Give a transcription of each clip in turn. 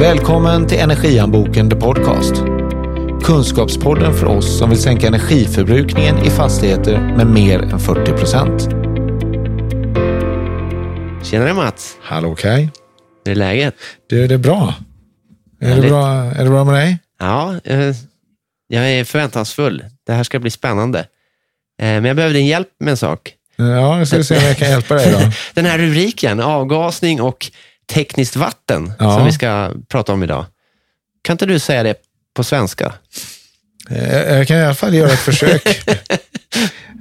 Välkommen till Energianboken The Podcast. Kunskapspodden för oss som vill sänka energiförbrukningen i fastigheter med mer än 40 procent. Tjenare Mats, Hallå Kaj. hur är läget? Du, det är bra. Är det bra, är det bra med dig? Ja, eh, jag är förväntansfull. Det här ska bli spännande. Eh, men jag behöver din hjälp med en sak. Ja, jag ska se om jag kan hjälpa dig då. Den här rubriken, avgasning och tekniskt vatten, Ja. som vi ska prata om idag. Kan inte du säga det på svenska? Eh, Jag kan i alla fall göra ett försök.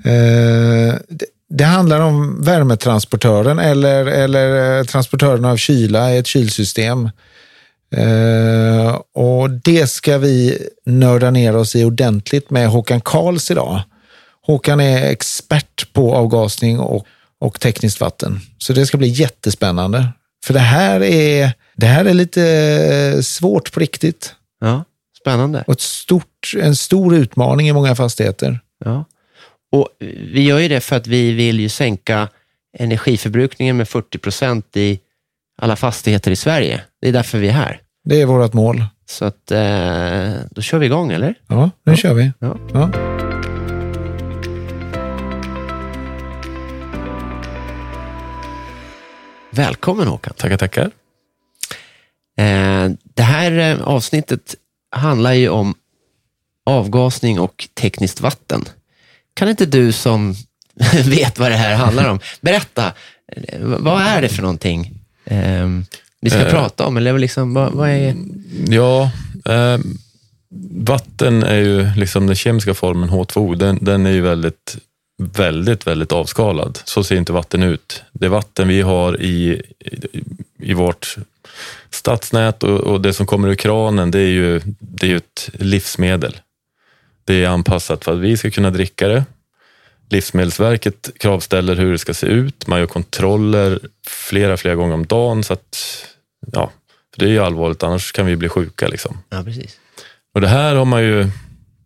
Eh, det- handlar om värmetransportören eller, eller eh, transportören av kyla i ett kylsystem. Och det ska vi nörda ner oss i ordentligt med Håkan Karls idag. Håkan är expert på avgasning och, och tekniskt vatten. Så det ska bli jättespännande. För det här är, det här är lite svårt på riktigt. Ja, spännande. Och ett stort, en stor utmaning i många fastigheter. Ja. Och vi gör ju det för att vi vill ju sänka energiförbrukningen med 40 procent i alla fastigheter i Sverige. Det är därför vi är här. Det är vårt mål. Så att, eh, då kör vi igång, eller? Ja, nu kör vi. Ja. Ja. Välkommen Håkan. Tackar, tackar. Eh, det här eh, avsnittet handlar ju om avgasning och tekniskt vatten. Kan inte du som vet vad det här handlar om, berätta, eh, vad är det för någonting eh, vi ska Eh. prata om? Eller liksom, vad, vad är... Ja, eh, vatten är ju liksom den kemiska formen H2O. Den, den är ju väldigt, väldigt, väldigt avskalad. Så ser inte vatten ut. Det vatten vi har i, i, i vårt stadsnät och, och det som kommer ur kranen, det är ju, det är ett livsmedel. Det är anpassat för att vi ska kunna dricka det. Livsmedelsverket kravställer hur det ska se ut. Man gör kontroller flera, flera gånger om dagen. Så att, ja, för det är ju allvarligt, annars kan vi bli sjuka. Liksom. Ja, precis. Och det här har man ju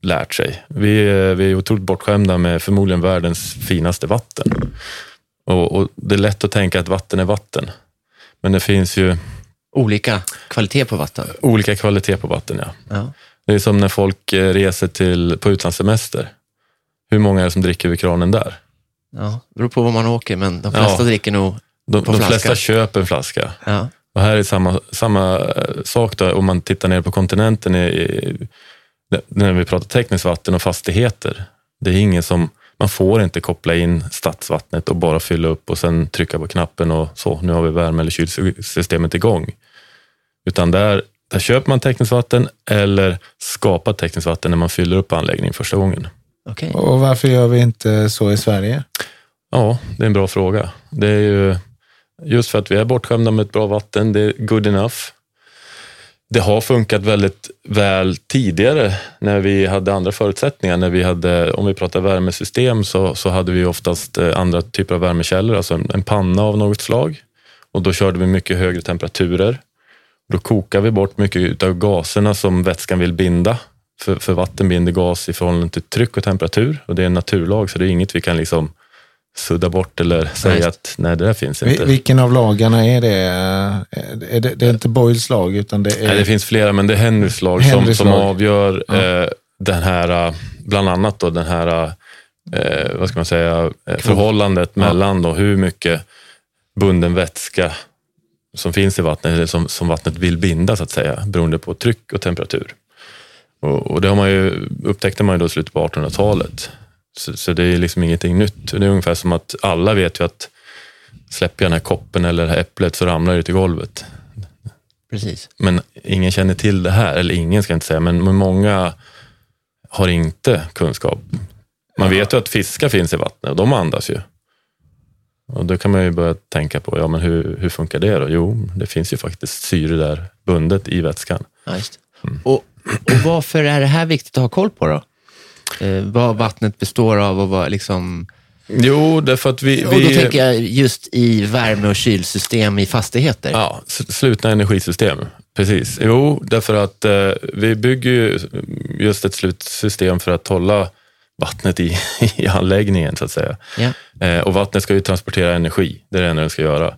lärt sig. Vi är, vi är otroligt bortskämda med förmodligen världens finaste vatten. Och, och Det är lätt att tänka att vatten är vatten. Men det finns ju Olika kvalitet på vatten. olika kvalitet på vatten. Ja. Ja. Det är som när folk eh, reser till, på utlandssemester. Hur många är det som dricker ur kranen där? Ja, det beror på var man åker, men de flesta Ja. dricker nog... De, På de flaska. flesta köper en flaska. Ja, Och här är samma, samma eh, sak då, om man tittar ner på kontinenten i, i, när vi pratar tekniskt vatten och fastigheter. Det är ingen som, man får inte koppla in stadsvattnet och bara fylla upp och sen trycka på knappen och så, nu har vi värme eller kylsystemet igång. Utan där, där köper man tekniskt vatten eller skapar tekniskt vatten när man fyller upp anläggningen första gången. okej. Och varför gör vi inte så i Sverige? Ja, det är en bra fråga. Det är ju just för att vi är bortskämda med ett bra vatten, det är good enough. Det har funkat väldigt väl tidigare när vi hade andra förutsättningar. När vi hade, om vi pratar värmesystem så, så hade vi oftast eh, andra typer av värmekällor, alltså en, en panna av något slag. Och då körde vi mycket högre temperaturer. Då kokar vi bort mycket av gaserna som vätskan vill binda. För, för vatten binder gas i förhållande till tryck och temperatur och det är en naturlag så det är inget vi kan liksom sudda bort eller säga just. att nej, det där finns inte. Vilken av lagarna är det? Är det, det är inte Boyles lag, utan det är... Nej, det finns flera, men det är Henrys lag som, Henrys som lag. avgör Ja. eh, den här, eh, bland annat då den här, eh, vad ska man säga, eh, förhållandet Ja. mellan då hur mycket bunden vätska som finns i vattnet, eller som, som vattnet vill binda så att säga, beroende på tryck och temperatur. Och, och det har man ju, upptäckte man ju då i slutet på 1800-talet. Så, så det är liksom ingenting nytt. Det är ungefär som att alla vet ju att släpper jag den här koppen eller det här äpplet så ramlar det till golvet. Precis. Men ingen känner till det här, eller ingen ska jag inte säga, men många har inte kunskap. Man vet ju att fiskar finns i vattnet och de andas ju. Och då kan man ju börja tänka på, ja men hur, hur funkar det då? Jo, det finns ju faktiskt syre där bundet i vätskan. Ja, det. Och, och varför är det här viktigt att ha koll på då? Eh, vad vattnet består av och vad liksom... Jo, därför att vi... Och då vi tänker jag just i värme och kylsystem i fastigheter. Ja, slutna energisystem. Precis. Jo, därför att eh, vi bygger ju just ett slutsystem för att hålla vattnet i, i anläggningen, så att säga. Ja. Eh, och vattnet ska ju transportera energi, det är det enda den ska göra.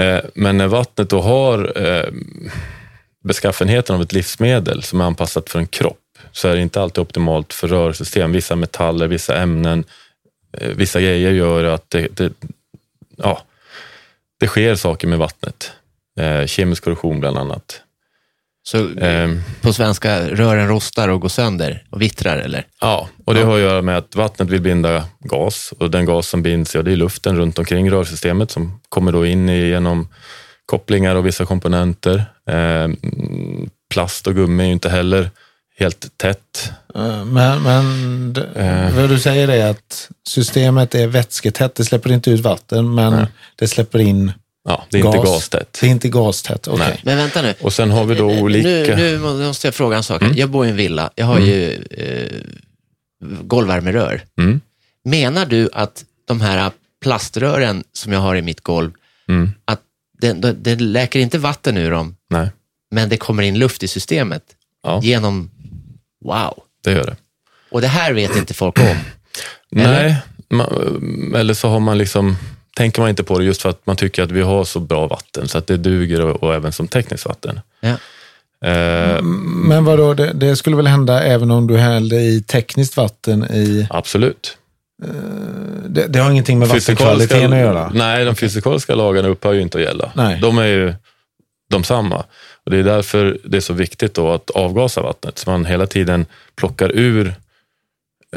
Eh, men när vattnet då har eh, beskaffenheten av ett livsmedel som är anpassat för en kropp så är det inte alltid optimalt för rörsystem. Vissa metaller, vissa ämnen, eh, vissa grejer gör att det, det, ja, det sker saker med vattnet. Eh, kemisk korrosion bland annat. Så Ehm. på svenska, rören rostar och går sönder och vittrar eller? Ja, och det har att göra med att vattnet vill binda gas och den gas som binds, ja, det är luften runt omkring rörsystemet som kommer då in genom kopplingar och vissa komponenter. Eh, plast och gummi är ju inte heller helt tätt. Eh, Men, men Eh. vad du säger är att systemet är vätsketätt. Det släpper inte ut vatten, men Nej. det släpper in Ja, det är gas. inte gastätt. Det är inte gastätt. Okej. Nej. Men vänta nu. Och sen har vi då olika... Nu, nu måste jag fråga en sak. Jag bor i en villa. Jag har ju eh, golvvärmerör. Mm, Menar du att de här plaströren som jag har i mitt golv, mm, att det, det, det läker inte vatten ur dem, nej, men det kommer in luft i systemet Ja. genom... Wow! det gör det. Och det här vet inte folk om. Nej, man, eller så har man liksom, tänker man inte på det just för att man tycker att vi har så bra vatten så att det duger och, och även som tekniskt vatten. Ja. Eh, Men vadå, det, det skulle väl hända även om du hällde i tekniskt vatten i... absolut. Det, det har ingenting med vattenkvaliteten att göra. Nej, de fysikaliska lagarna upphör ju inte att gälla. Nej. De är ju de samma. Och det är därför det är så viktigt då att avgasa vattnet, så man hela tiden plockar ur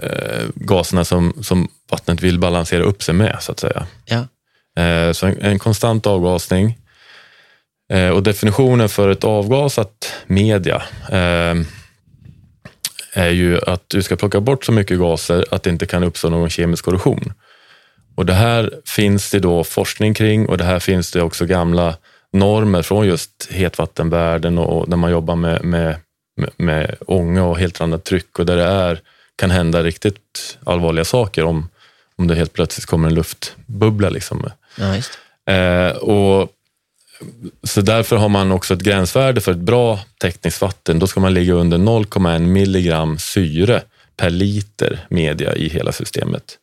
eh, gaserna som, som vattnet vill balansera upp sig med, så att säga. Ja. Eh, så en, en konstant avgasning. Eh, och definitionen för ett avgasat media eh, är ju att du ska plocka bort så mycket gaser att det inte kan uppstå någon kemisk korrosion. Och det här finns det då forskning kring och det här finns det också gamla normer från just hetvattenvärlden och när man jobbar med, med, med, ånga och helt annat tryck och där det är, kan hända riktigt allvarliga saker om, om det helt plötsligt kommer en luftbubbla. Liksom. Ja. Eh, och så därför har man också ett gränsvärde för ett bra tekniskt vatten. Då ska man ligga under 0,1 milligram syre per liter media i hela systemet.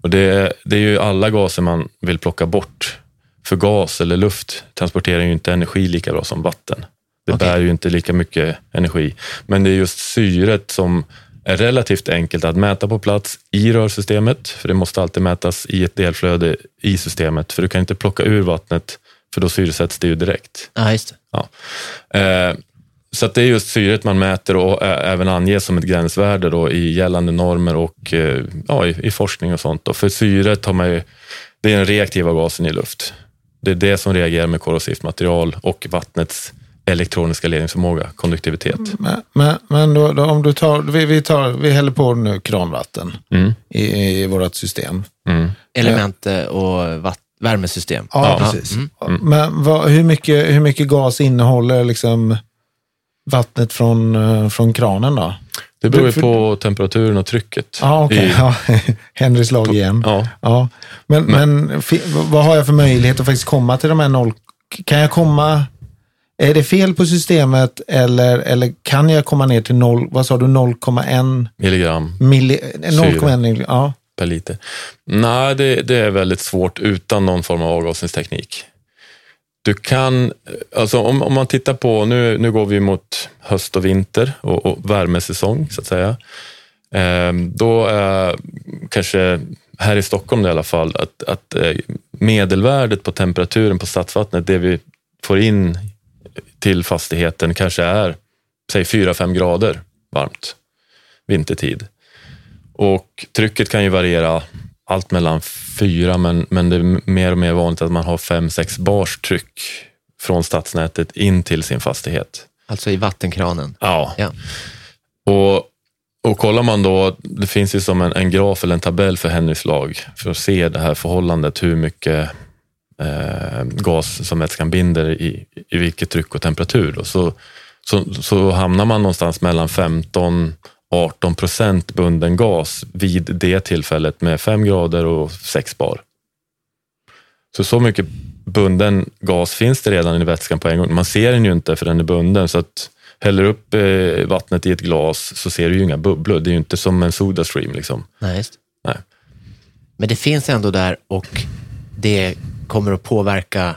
Och det, det är ju alla gaser man vill plocka bort. För gas eller luft transporterar ju inte energi lika bra som vatten. Det Okej. bär ju inte lika mycket energi. Men det är just syret som är relativt enkelt att mäta på plats i rörsystemet, för det måste alltid mätas i ett delflöde i systemet, för du kan inte plocka ur vattnet, för då syresätts det ju direkt. Ja, just. Ja. Eh, så det är just syret man mäter och ä- även anges som ett gränsvärde då i gällande normer och eh, ja, i, i forskning och sånt. Då. För syret har man ju, det är den reaktiva gasen i luft. Det är det som reagerar med korrosivt material och vattnets elektroniska ledningsförmåga, konduktivitet. Men, men, men då, då, om du tar, vi, vi, tar, vi häller på nu kranvatten Mm. i, i vårt system. Mm. Element eh, och vatt- värmesystem. Ja, Ja. precis. Mm. Men vad, hur, mycket, hur mycket gas innehåller liksom vattnet från, eh, från kranen då? Det beror ju För- på temperaturen och trycket. Ja, okej. i- Ja. Henrys lag igen. Ja. Ja. Men, men, fi- vad har jag för möjlighet att faktiskt komma till de här noll... Kan jag komma... Är det fel på systemet eller, eller kan jag komma ner till noll, vad sa du, 0,1 milligram milli... 0,1 milli- ja. per liter. Nej, det, det är väldigt svårt utan någon form av avgasningsteknik. Du kan, alltså om, om man tittar på, nu, nu går vi mot höst och vinter och, och värmesäsong så att säga. Ehm, då är kanske här i Stockholm i alla fall att, att eh, medelvärdet på temperaturen på stadsvattnet, det vi får in till fastigheten kanske är, säg 4-5 grader varmt vintertid. Och trycket kan ju variera allt mellan fyra, men, men det är mer och mer vanligt att man har fem, sex bars tryck från stadsnätet in till sin fastighet. Alltså i vattenkranen. Ja. Ja. Och, och kollar man då, det finns ju som en, en graf eller en tabell för Henrys lag för att se det här förhållandet, hur mycket eh, gas som vätskan binder i, i vilket tryck och temperatur. Då. Så, så, så hamnar man någonstans mellan 15 18 procent bunden gas vid det tillfället med 5 grader och 6 bar. Så så mycket bunden gas finns det redan i vätskan på en gång. Man ser den ju inte för den är bunden så att häller upp eh, vattnet i ett glas så ser du ju inga bubblor. Det är ju inte som en Sodastream liksom. Nej, just. Nej. Men det finns ändå där och det kommer att påverka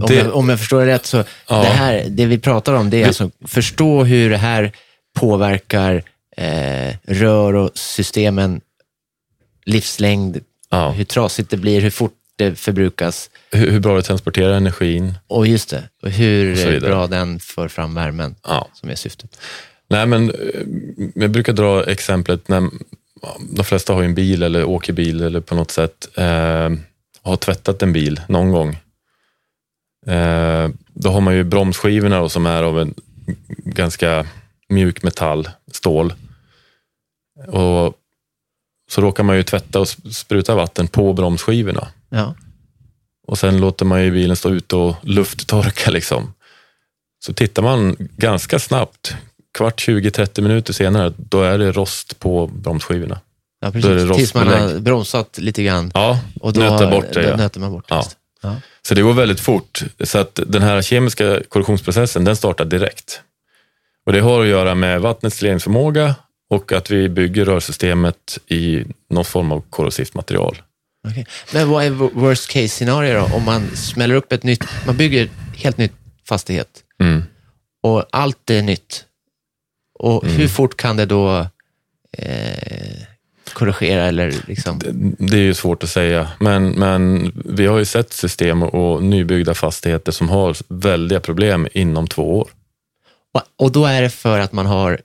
Om, Det- jag, om jag förstår det rätt, så Ja. det, här, det vi pratar om, det är alltså förstå hur det här påverkar eh, rör och systemen, livslängd, Ja. hur trasigt det blir, hur fort det förbrukas Hur, hur bra det transporterar energin. och just det, och hur Och bra den för fram värmen Ja. som är syftet. Nej, men eh, jag brukar dra exemplet när de flesta har en bil eller åker bil eller på något sätt eh, har tvättat en bil någon gång. Eh, då har man ju bromsskivorna då, som är av en ganska mjuk metall, stål. Och så råkar man ju tvätta och sp- spruta vatten på bromsskivorna. Ja. Och sen låter man ju bilen stå ute och lufttorka liksom. Så tittar man ganska snabbt, kvart, 20, 30 minuter senare, då är det rost på bromsskivorna. Ja, Då är det precis. Tills man har bromsat lite grann. Ja, Och då nöta bort det. Ja. nöter man bort det. Ja. Så det går väldigt fort. Så att den här kemiska korrosionsprocessen, den startar direkt. Och det har att göra med vattnets ledningsförmåga och att vi bygger rörsystemet i någon form av korrosivt material. Okej. Men vad är wo- worst case scenario då? Om man smäller upp ett nytt, man bygger helt nytt fastighet Mm. och allt är nytt. Och Mm. hur fort kan det då eh, korrigera eller liksom? Det är ju svårt att säga, men, men vi har ju sett system och nybyggda fastigheter som har väldiga problem inom två år. Och, då är det för att man har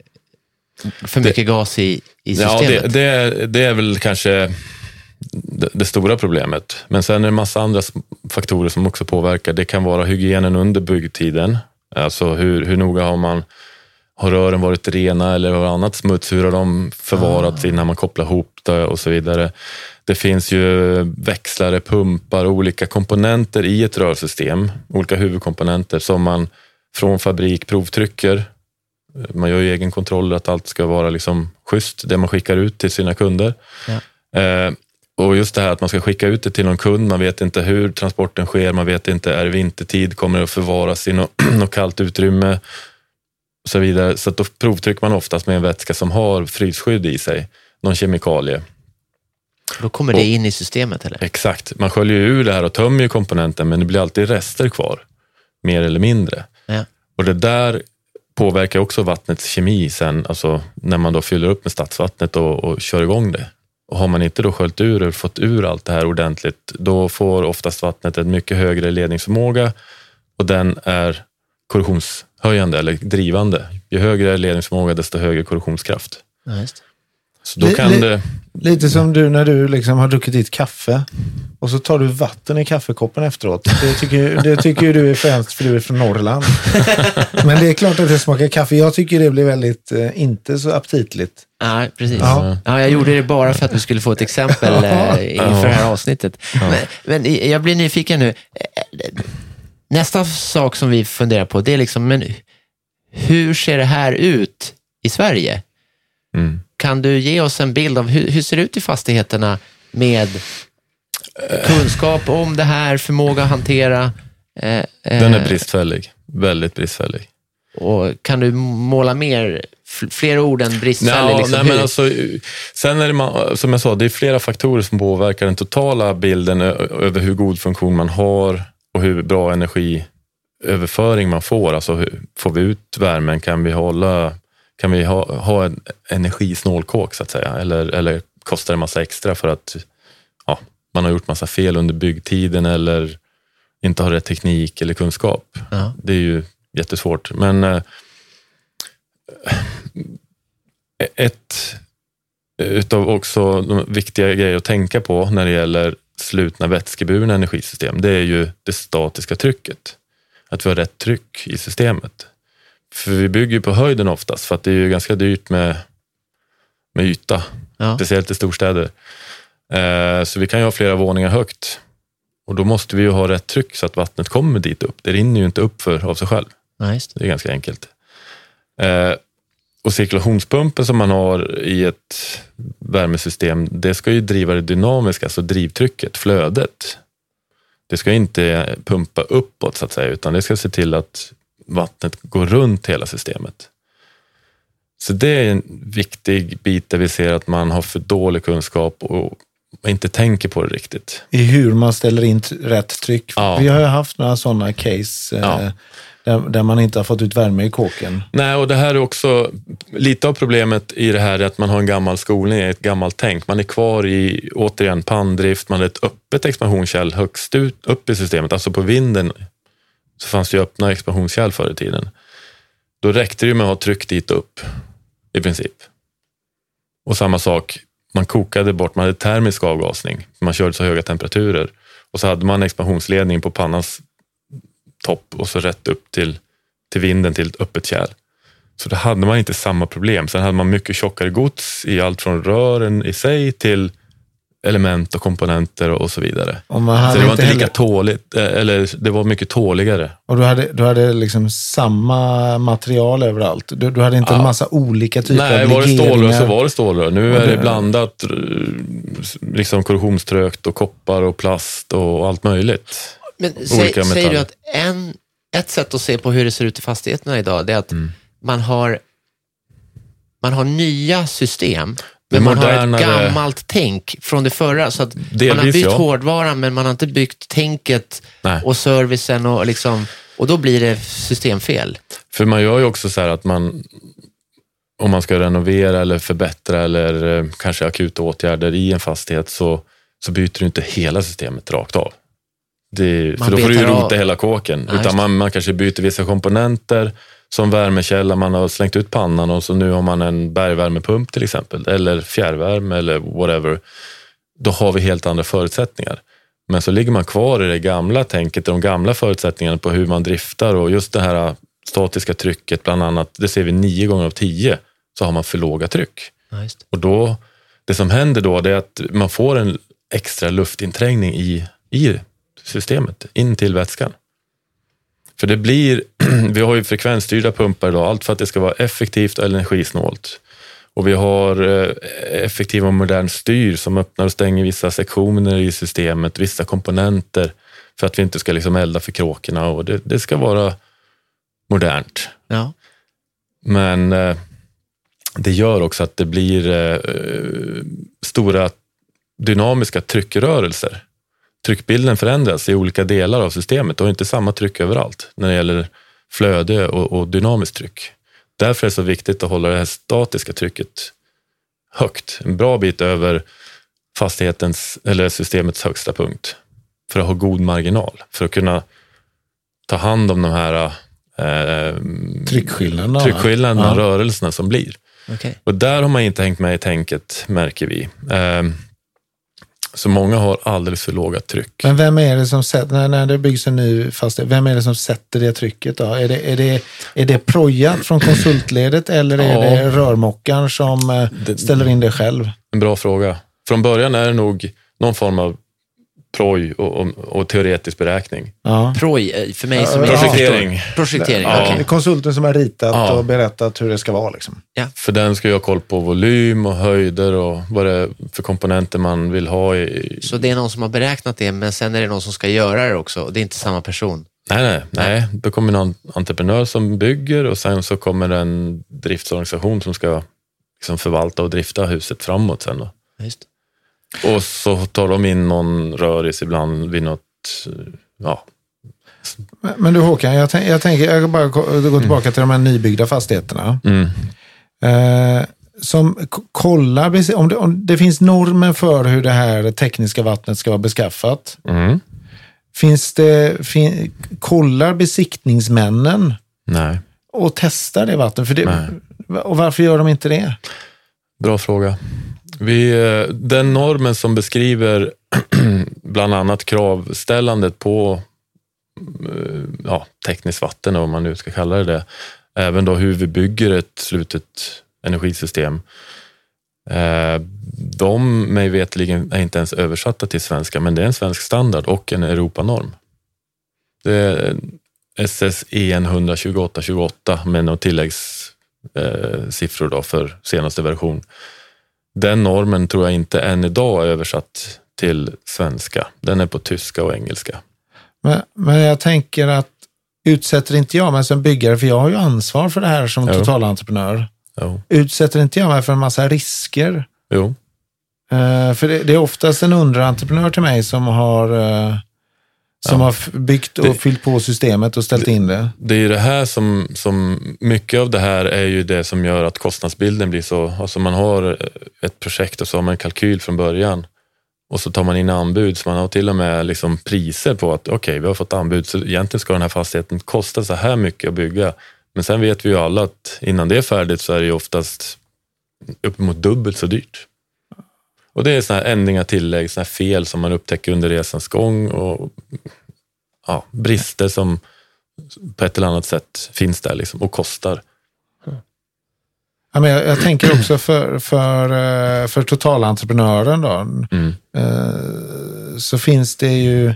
för mycket gas i, i Ja, systemet? det, det, är, det är väl kanske det, det stora problemet. Men sen är det en massa andra faktorer som också påverkar. Det kan vara hygienen under byggtiden. Alltså hur, hur noga har man har rören varit rena eller har annat smuts? Hur har de förvarats innan man kopplar ihop det och så vidare. Det finns ju växlare, pumpar olika komponenter i ett rörsystem. Olika huvudkomponenter som man från fabrik provtrycker. Man gör ju egen kontroll att allt ska vara liksom schysst, det man skickar ut till sina kunder. Ja. Eh, och just det här att man ska skicka ut det till någon kund, man vet inte hur transporten sker, man vet inte, är det vintertid, kommer det att förvaras i något, något kallt utrymme? Och så vidare. Så att då provtrycker man oftast med en vätska som har frysskydd i sig, någon kemikalie. Då kommer det in i systemet eller? Exakt, man sköljer ur det här och tömmer komponenten, men det blir alltid rester kvar, mer eller mindre. Ja. Och det där påverkar också vattnets kemi sen, alltså när man då fyller upp med stadsvattnet och, och kör igång det. Och har man inte då sköljt ur och fått ur allt det här ordentligt, då får oftast vattnet en mycket högre ledningsförmåga och den är korrosionshöjande eller drivande. Ju högre ledningsförmåga, desto högre korrosionskraft. Ja. Så då kan det... Lite som du när du liksom har druckit ditt kaffe och så tar du vatten i kaffekoppen efteråt. Det tycker, det tycker ju du är främst för du är från Norrland. Men det är klart att det smakar kaffe. Jag tycker det blir väldigt, eh, inte så aptitligt. Ja, precis. Ja. Ja. jag gjorde det bara för att du skulle få ett exempel eh, inför det här avsnittet. Men, men jag blir nyfiken nu. Nästa sak som vi funderar på, det är liksom, men hur ser det här ut i Sverige? Mm. Kan du ge oss en bild av hur, hur ser det ut i fastigheterna med kunskap om det här, förmåga att hantera? Eh, Den eh, är bristfällig. Väldigt bristfällig. Och kan du måla mer, fler ord än bristfällig? Ja, liksom, nej, hur? men alltså, sen är det, ma- som jag sa, det är flera faktorer som påverkar den totala bilden över hur god funktion man har och hur bra energiöverföring man får. Alltså, hur, får vi ut värmen? Kan vi, hålla, kan vi ha, ha en energisnål kåk så att säga? Eller, eller kostar det massa extra för att ja, man har gjort massa fel under byggtiden eller inte har rätt teknik eller kunskap? Ja. Det är ju jättesvårt. Men eh, ett utav också de viktiga grejer att tänka på när det gäller slutna vätskeburna energisystem, det är ju det statiska trycket. Att vi har rätt tryck i systemet. För vi bygger ju på höjden oftast, för att det är ju ganska dyrt med, med yta, Ja. speciellt i storstäder. Eh, så vi kan ju ha flera våningar högt. Och då måste vi ju ha rätt tryck så att vattnet kommer dit upp. Det rinner ju inte upp för, av sig själv. Ja, det. Det är ganska enkelt. Eh, och cirkulationspumpen som man har i ett värmesystem, det ska ju driva det dynamiska, alltså drivtrycket, flödet. Det ska inte pumpa uppåt så att säga, utan det ska se till att vattnet går runt hela systemet. Så det är en viktig bit där vi ser att man har för dålig kunskap och inte tänker på det riktigt. I hur man ställer in rätt tryck. Ja. Vi har ju haft några sådana case eh, Ja. där, där man inte har fått ut värme i kåken. Nej, och det här är också lite av problemet i det här är att man har en gammal skolning, ett gammalt tänk. Man är kvar i, återigen, panndrift, man har ett öppet expansionskärl högst ut, upp i systemet. Alltså på vinden så fanns det ju öppna expansionskärl förr i tiden. Då räckte det ju med att ha tryck dit upp, i princip. Och samma sak, man kokade bort, man hade termisk avgasning, man körde så höga temperaturer. Och så hade man expansionsledning på pannans topp och så rätt upp till, till vinden till ett öppet kärl. Så då hade man inte samma problem. Sen hade man mycket tjockare gods i allt från rören i sig till element och komponenter och så vidare. Och, man Så det var inte heller- lika tåligt, eh, eller det var mycket tåligare. och du hade, du hade liksom samma material överallt. Du, du hade inte en Ja. massa olika typer Nej, av var det stålrör legeringar. så var det stålrör. Nu Och är det det- blandat eh, liksom korrosionströkt och koppar och plast och allt möjligt. Men säg, säger du att en, ett sätt att se på hur det ser ut i fastigheterna idag, det är att Mm. man, har, man har nya system, men man har ett gammalt tänk från det förra. Så att man har byggt ja. hårdvaran, men man har inte byggt tänket Nej. och servicen och, liksom, och då blir det systemfel. För man gör ju också så här att man, om man ska renovera eller förbättra eller eh, kanske akuta åtgärder i en fastighet så, så byter du inte hela systemet rakt av. Det, för då får du ju betar av. rota hela kåken. Ja, Utan man, man kanske byter vissa komponenter som värmekälla, man har slängt ut pannan och så nu har man en bergvärmepump till exempel, eller fjärrvärme eller whatever. Då har vi helt andra förutsättningar. Men så ligger man kvar i det gamla tänket, de gamla förutsättningarna på hur man driftar och just det här statiska trycket bland annat, det ser vi nio gånger av tio, så har man för låga tryck. Det. Och då, det som händer då är att man får en extra luftinträngning i, i systemet, in till vätskan. För det blir, vi har ju frekvensstyrda pumpar idag, allt för att det ska vara effektivt och energisnålt. Och vi har eh, effektiv och modern styr som öppnar och stänger vissa sektioner i systemet, vissa komponenter för att vi inte ska liksom elda för kråkorna och det, det ska vara modernt. Ja. Men eh, det gör också att det blir eh, stora dynamiska tryckrörelser. Tryckbilden förändras i olika delar av systemet. Du har inte samma tryck överallt när det gäller flöde och, och dynamiskt tryck. Därför är det så viktigt att hålla det här statiska trycket högt, en bra bit över fastighetens eller systemets högsta punkt för att ha god marginal, för att kunna ta hand om de här eh, Tryckskillnaderna. tryckskillnaderna, Ja. rörelserna som blir. Okej. Och där har man inte hängt med i tänket, märker vi. Ehm, så många har alldeles för låga tryck. Men vem är det som sätter, när, när det byggs en ny fastighet, vem är det som sätter det trycket då? Är det, är det, är det projat från konsultledet eller är Ja. det rörmokaren som eh, Det- ställer in det själv? En bra fråga. Från början är det nog någon form av proj och, och, och teoretisk beräkning. Ja. Proj, eh, för mig Ja, som är Projektering. Projektering, Ja. är konsulten som har ritat Ja. och berättat hur det ska vara. Liksom. För den ska ju ha koll på volym och höjder och vad det är för komponenter man vill ha i... Så det är någon som har beräknat det, men sen är det någon som ska göra det också. och Det är inte samma person. Nej, nej, nej. Då kommer någon entreprenör som bygger och sen så kommer en driftsorganisation som ska liksom förvalta och drifta huset framåt sen. Då. Ja, Just. Och så tar de in någon röris ibland vid något, ja, Men, du Håkan, jag, tänk, jag tänker, jag bara gå tillbaka till de här nybyggda fastigheterna. mm, Eh, som kollar, om det, om det finns normer för hur det här tekniska vattnet ska vara beskaffat. mm, Finns det, fin, kollar besiktningsmännen nej, och testar det vattnet? För det, och varför gör de inte det? bra fråga. Vi, eh, den normen som beskriver bland annat kravställandet på eh, ja, tekniskt vatten, om man nu ska kalla det det, även då hur vi bygger ett slutet energisystem. Eh, de, mig veterligen, är inte ens översatta till svenska, men det är en svensk standard och en Europanorm. Det är SSEN 12828 med några tilläggssiffror då för senaste version. Den normen tror jag inte än idag är översatt till svenska. Den är på tyska och engelska. Men, men jag tänker att utsätter inte jag mig som byggare, för jag har ju ansvar för det här som Jo. totalentreprenör. Jo. Utsätter inte jag mig för en massa risker jo. Eh, för det, det är oftast en underentreprenör till mig som har, eh, som Ja. har byggt och Det- fyllt på systemet och ställt in det. Det är det här som, som, mycket av det här är ju det som gör att kostnadsbilden blir så, alltså man har ett projekt och så har man en kalkyl från början och så tar man in anbud, så man har till och med liksom priser på att okej, vi har fått anbud, så egentligen ska den här fastigheten kosta så här mycket att bygga. Men sen vet vi ju alla att innan det är färdigt så är det ju oftast uppemot dubbelt så dyrt. Och det är sådana här ändringar, tillägg, här fel som man upptäcker under resans gång och ja, brister som på ett eller annat sätt finns där liksom, och kostar. Ja, men jag, jag tänker också för, för, eh, för totalentreprenören då, Mm. eh, så finns det ju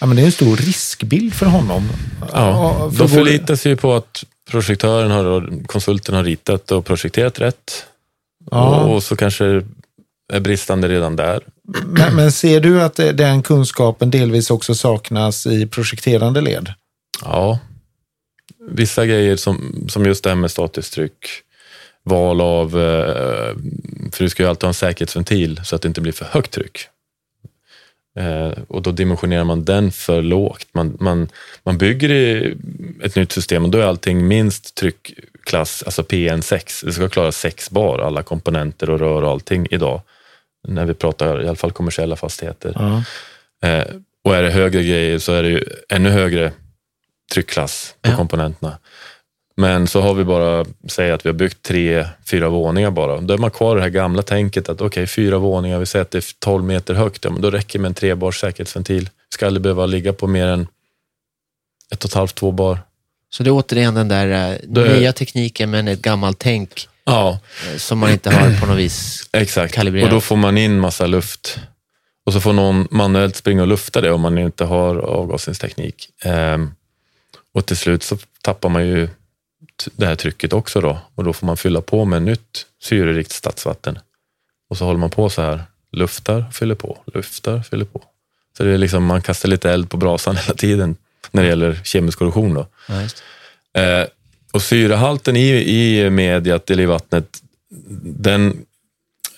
ja, men det är en stor riskbild för honom. Ja, för de förlitar sig ju på att projektören har, konsulten har ritat och projekterat rätt. Ja. Och, och så kanske är bristande redan där. Men, men ser du att den kunskapen delvis också saknas i projekterande led? Ja, vissa grejer som, som just det här med statiskt tryck, val av, eh, för du ska ju alltid ha en säkerhetsventil så att det inte blir för högt tryck. Eh, och då dimensionerar man den för lågt. Man, man, man bygger i ett nytt system och då är allting minst tryckklass, alltså PN6. Det ska klara 6 bar, alla komponenter och rör och allting idag. När vi pratar i alla fall kommersiella fastigheter. Ja. Eh, och är det högre grejer så är det ju ännu högre tryckklass på Ja. komponenterna. Men så har vi bara, säg att vi har byggt tre, fyra våningar bara. Då är man kvar i det här gamla tänket att okej, fyra våningar, vi säger att det är 12 meter högt, ja, men då räcker det med en trebars säkerhetsventil. Ska aldrig behöva ligga på mer än ett och ett halvt, två bar. Så det är återigen den där eh, Det- nya tekniken men ett gammalt tänk Ja, eh, som man inte har på något vis. exakt. Kalibrerat. Och då får man in massa luft. Och så får någon manuellt springa och lufta det om man inte har avgasningsteknik. Ehm, och till slut så tappar man ju det här trycket också då. Och då får man fylla på med nytt syrerikt stadsvatten. Och så håller man på så här. Luftar, fyller på, luftar, fyller på. Så det är liksom, man kastar lite eld på brasan hela tiden när det gäller kemisk korrosion. Då. Ja. Eh, och syrehalten i, i mediet eller i vattnet, den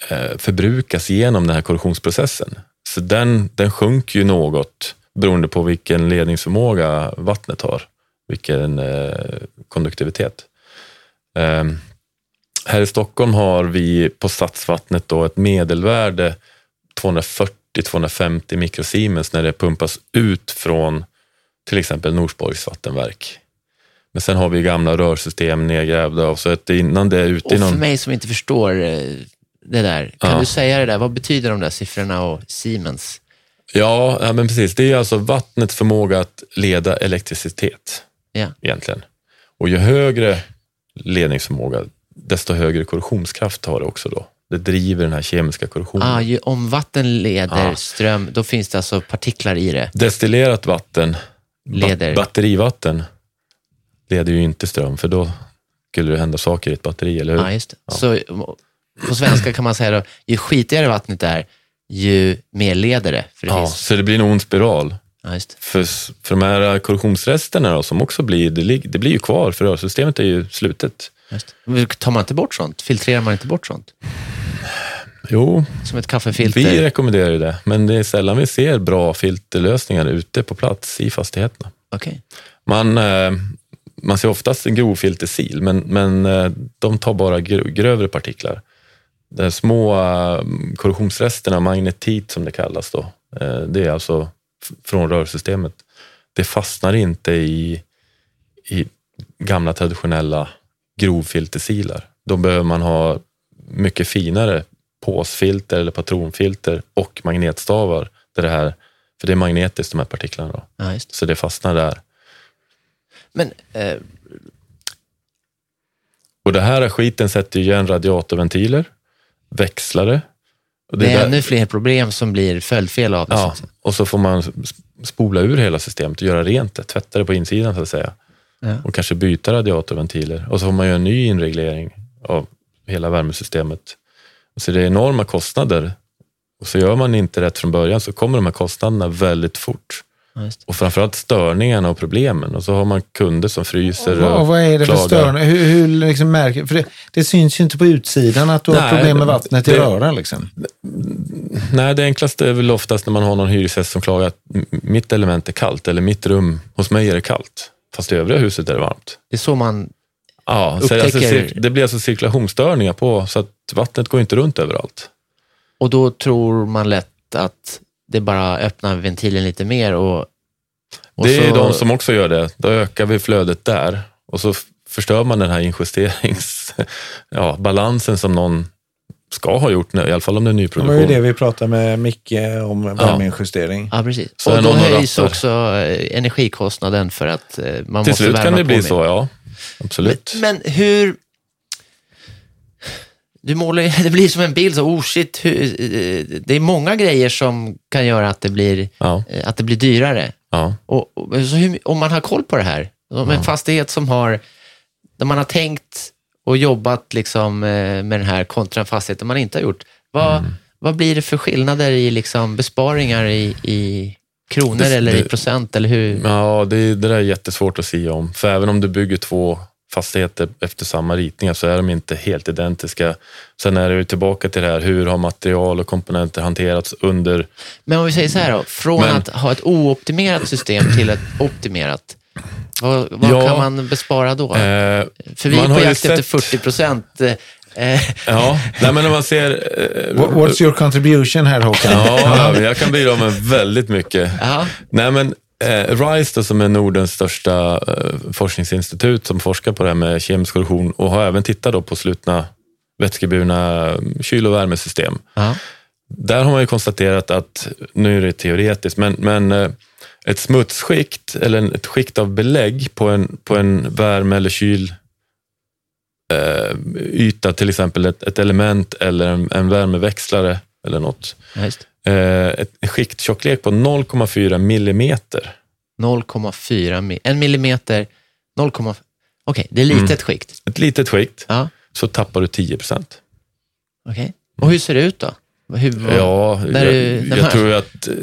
eh, förbrukas genom den här korrosionsprocessen. Så den, den sjunker ju något beroende på vilken ledningsförmåga vattnet har, vilken eh, konduktivitet. Eh, här i Stockholm har vi på stadsvattnet då ett medelvärde 240-250 mikrosiemens när det pumpas ut från till exempel Norsborgs vattenverk. Men sen har vi gamla rörsystem nedgrävda och så att innan det är ute i Och för någon... mig som inte förstår eh, det där, kan Ja. du säga det där? Vad betyder de där siffrorna och Siemens? Ja, ja, men precis. Det är alltså vattnets förmåga att leda elektricitet Ja. egentligen. Och ju högre ledningsförmåga, desto högre korrosionskraft har det också då. Det driver den här kemiska korrosionen. Ah, ju, om vatten leder Ja. ström, då finns det alltså partiklar i det. Destillerat vatten, Leder. ba- batterivatten, leder ju inte ström för då skulle det hända saker i ett batteri, eller hur? Ja, just det. Så på svenska kan man säga då, ju skitigare vattnet är, ju mer leder det. För det Ja, så det blir en ond spiral. ja. För, för de här korrosionsresterna då, som också blir, det, det blir ju kvar för rörsystemet är ju slutet. Tar man inte bort sånt? Filtrerar man inte bort sånt? Jo, Som ett kaffefilter? vi rekommenderar ju det, men det är sällan vi ser bra filterlösningar ute på plats i fastigheterna. Okej. Man, eh, man ser oftast en grovfiltersil, men, men eh, de tar bara gr- grövre partiklar. De små eh, korrosionsresterna, magnetit som det kallas då, eh, det är alltså från rörsystemet. Det fastnar inte i, i gamla traditionella grovfiltersilar. Då behöver man ha mycket finare påsfilter eller patronfilter och magnetstavar. Där det här, för det är magnetiskt de här partiklarna. Då. Ja. Så det fastnar där. Men eh, Och det här skiten sätter ju igen radiatorventiler, växlare. Och det är där- ännu fler problem som blir följdfel av det. Ja, och så får man sp- spola ur hela systemet och göra rent det, tvätta det på insidan så att säga. Ja. Och kanske byta radiatorventiler. Och så får man göra en ny inreglering av hela värmesystemet. Så det är enorma kostnader. Och så gör man inte rätt från början så kommer de här kostnaderna väldigt fort. Just. Och framförallt störningarna och problemen. Och så har man kunder som fryser Vad, och vad är det för klagar. störning? Hur, hur liksom märker, för det, det syns ju inte på utsidan att du har Nej, problem med vattnet i rören. Liksom. Nej, det enklaste är väl oftast när man har någon hyresgäst som klagar att "M- mitt element är kallt eller mitt rum hos mig är det kallt. Fast i övriga huset är det varmt. Det är så man... Ja, så alltså, Upptäcker- cir- det blir alltså cirkulationsstörningar på så att vattnet går inte runt överallt. Och då tror man lätt att det bara öppnar ventilen lite mer och... och det är ju så- de som också gör det. Då ökar vi flödet där och så förstör man den här injusterings... Ja, balansen som någon ska ha gjort, i alla fall om det är Det var nyproduktion. ju det vi pratade med Micke om värmeinjustering. Ja, precis. Så och är då någon och höjs rattar. också eh, med den här kontra en fastighet man inte har gjort. Vad, Mm. vad blir det för skillnader i liksom besparingar i, i kronor Det- eller i det- procent? Eller hur? Ja, det, det där är jättesvårt att säga om. För även om du bygger två fastigheter efter samma ritningar så är de inte helt identiska. Sen är det ju tillbaka till det här, hur har material och komponenter hanterats under... Men om vi säger så här då, från Men- att ha ett ooptimerat system till ett optimerat, vad, vad Ja. kan man bespara då? Eh, För vi man är har på jakt efter sett- 40 procent. Eh, ja, nej men om man ser... Eh, What- What's your contribution här Håkan? ja, jag kan bidra med väldigt mycket. ja, Nej, men eh, RISE då, som är Nordens största eh, forskningsinstitut som forskar på det här med kemisk korrosion och har även tittat då på slutna vätskeburna kyl och värmesystem. ja, Där har man ju konstaterat att, nu är det teoretiskt, men, men eh, ett smutsskikt eller ett skikt av belägg på en, på en värme eller kyl eh, yta, till exempel ett, ett element eller en, en värmeväxlare eller något. ja. Eh, ett, skikttjocklek på 0,4 millimeter. 0,4 mi- en millimeter, 0, okej, det är litet Mm. skikt. Ett litet skikt, Ja, så tappar du 10 procent. okej. Och hur ser det ut då? Hur, Ja, jag, där jag tror att eh,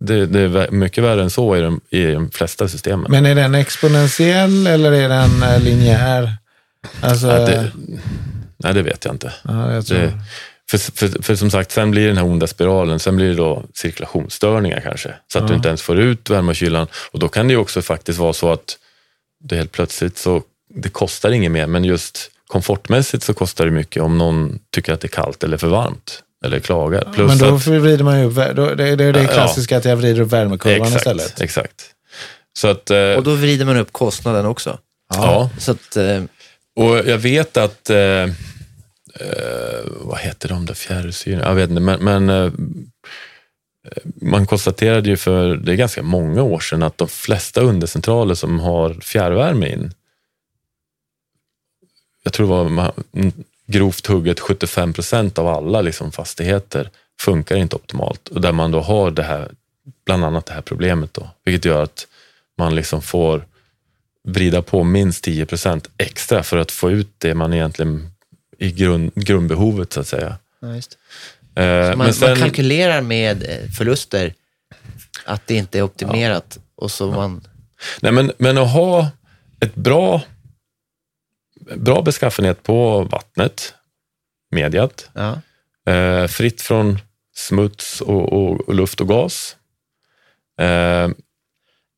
det, det är mycket värre än så i de, i de flesta systemen. Men är den exponentiell eller är den eh, linjär? Alltså, Ja, det, nej, det vet jag inte. ja, jag tror. Det, för, för, för som sagt, sen blir det den här onda spiralen, sen blir det då cirkulationsstörningar kanske, så att du Ja. inte ens får ut värme och kylan. Och då kan det ju också faktiskt vara så att det helt plötsligt så, det kostar inget mer, men just komfortmässigt så kostar det mycket om någon tycker att det är kallt eller för varmt, eller klagar. Plus Men då att, vrider man ju upp, då, det, det är det Ja. klassiska att jag vrider upp värmekurvan exakt, istället. exakt. Så att, eh, och då vrider man upp kostnaden också. ja. Så att, eh, Och jag vet att, eh, vad heter de där fjärrsyrorna? Jag vet inte, men, men eh, eh, man konstaterade ju för, det är ganska många år sedan, att de flesta undercentraler som har fjärrvärme in, jag tror det var grovt hugget 75 procent av alla liksom fastigheter funkar inte optimalt. Och där man då har det här, bland annat det här problemet då, vilket gör att man liksom får vrida på minst 10 procent extra för att få ut det man egentligen i grund, grundbehovet så att säga. ja, just. Eh, Man, men sen, man kalkylerar med eh, förluster, att det inte är optimerat. Och så man, nej, men, men att ha ett bra, bra beskaffenhet på vattnet, mediat, ja, eh, fritt från smuts och, och, och luft och gas. Eh,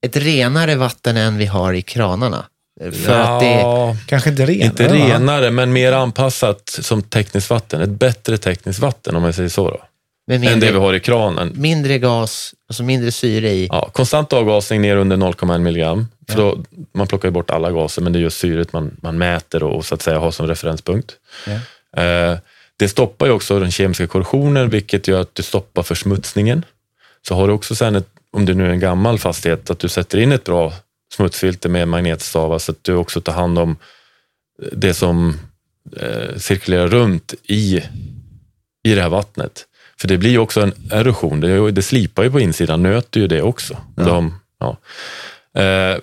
ett renare vatten än vi har i kranarna. För att det, ja, Kanske inte renare? inte va? renare, men mer anpassat som tekniskt vatten. Ett bättre tekniskt vatten om jag säger så. Då. med Än det vi mindre, har i kranen. mindre gas, alltså mindre syre i. Ja, konstant avgasning ner under 0,1 milligram. För då, man plockar ju bort alla gaser, men det är just syret man, man mäter och, och så att säga har som referenspunkt. Ja. Eh, det stoppar ju också den kemiska korrosionen, vilket gör att du stoppar försmutsningen. Så har du också sen, ett, om det nu är en gammal fastighet, att du sätter in ett bra smutsfilter med magnetstavar så att du också tar hand om det som eh, cirkulerar runt i, i det här vattnet. För det blir ju också en erosion, det, det slipar ju på insidan, nöter ju det också. De, ja. eh,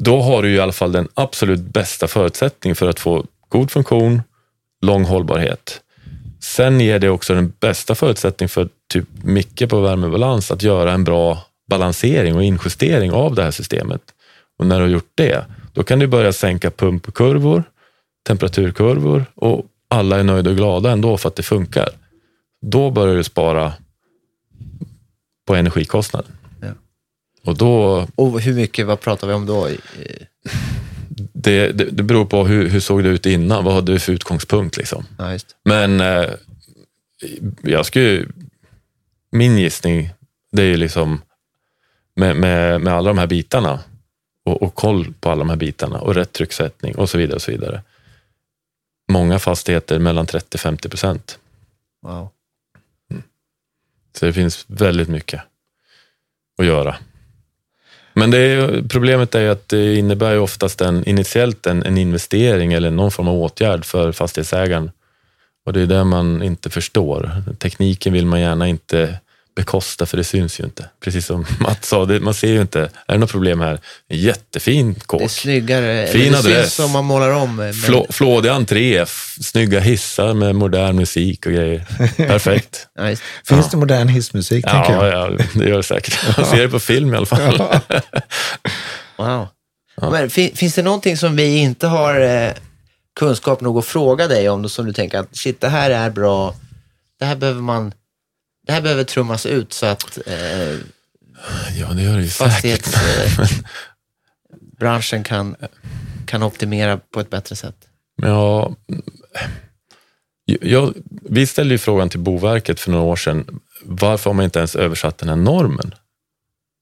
då har du ju i alla fall den absolut bästa förutsättningen för att få god funktion, lång hållbarhet. Sen ger det också den bästa förutsättningen för typ Micke på värmebalans att göra en bra balansering och injustering av det här systemet. Och när du har gjort det, då kan du börja sänka pumpkurvor, temperaturkurvor och alla är nöjda och glada ändå för att det funkar. Då börjar du spara på energikostnaden. Ja. Och då, Och hur mycket, vad pratar vi om då? Det, det, det beror på hur, hur såg det ut innan, vad hade du för utgångspunkt liksom. Ja. Men eh, jag skulle, min gissning, det är ju liksom med, med, med alla de här bitarna och, och koll på alla de här bitarna och rätt trycksättning och så vidare. och så vidare. Många fastigheter mellan 30-50 procent. Wow. Så det finns väldigt mycket att göra. Men det är, problemet är att det innebär ju oftast en, initiellt en, en investering eller någon form av åtgärd för fastighetsägaren. Och det är det man inte förstår. Tekniken vill man gärna inte bekosta för det syns ju inte. Precis som Mats sa, det, man ser ju inte. Är det något problem här? En jättefin kåk. Det är snyggare. Fin det adress. syns om man målar om. Men, Flå, flådig entré, snygga hissar med modern musik och grejer. Perfekt. ja, just. Finns Ja. det modern hissmusik, tänker Ja, jag? ja, det gör det säkert. Man ser det på film i alla fall. Wow. Men, fin, finns det någonting som vi inte har eh, kunskap nog att fråga dig om, som du tänker att shit, det här är bra, det här behöver man, det här behöver trummas ut så att eh, Ja, det gör det ju fastighetsbranschen kan, kan optimera på ett bättre sätt? Ja, jag, vi ställde ju frågan till Boverket för några år sedan. Varför har man inte ens översatt den här normen?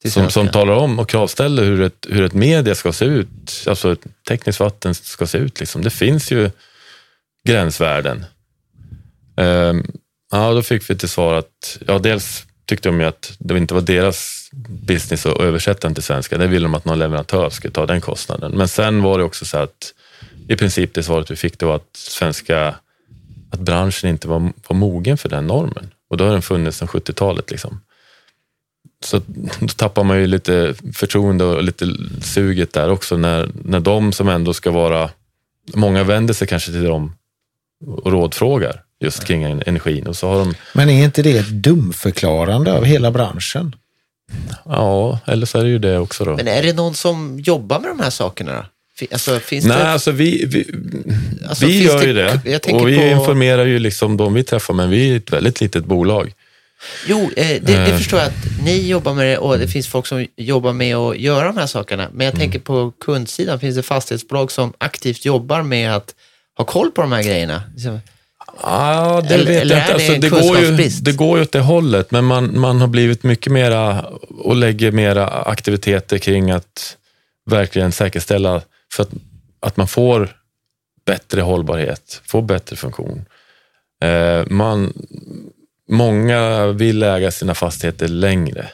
Som, som talar om och kravställer hur ett, hur ett media ska se ut, alltså ett tekniskt vatten ska se ut. Liksom. Det finns ju gränsvärden. Ehm, ja, då fick vi till svar att, ja, dels tyckte de ju att det inte var deras business att översätta den till svenska. Det ville de att någon leverantör skulle ta den kostnaden. Men sen var det också så att i princip det svaret vi fick det var att svenska, att branschen inte var, var mogen för den normen. Och då har den funnits sedan 70-talet. Liksom. Så då tappar man ju lite förtroende och lite suget där också när, när de som ändå ska vara, många vänder sig kanske till dem och rådfrågar just kring en- energin och så har de, Men är inte det ett dumförklarande av hela branschen? ja, eller så är det ju det också då. Men är det någon som jobbar med de här sakerna? Då? Alltså, finns Nej, det, alltså vi, vi, alltså, vi finns gör ju det Jag tänker och vi på, informerar ju liksom de vi träffar, men vi är ett väldigt litet bolag. Jo, eh, det, det Eh. förstår jag att ni jobbar med det och det finns folk som jobbar med att göra de här sakerna. Men jag Mm. tänker på kundsidan, finns det fastighetsbolag som aktivt jobbar med att ha koll på de här grejerna? Ja, det Eller- vet eller jag inte. det Alltså, det, går ju, det går ju åt det hållet, men man, man har blivit mycket mera och lägger mera aktiviteter kring att verkligen säkerställa för att, att man får bättre hållbarhet, får bättre funktion. Eh, man, många vill äga sina fastigheter längre.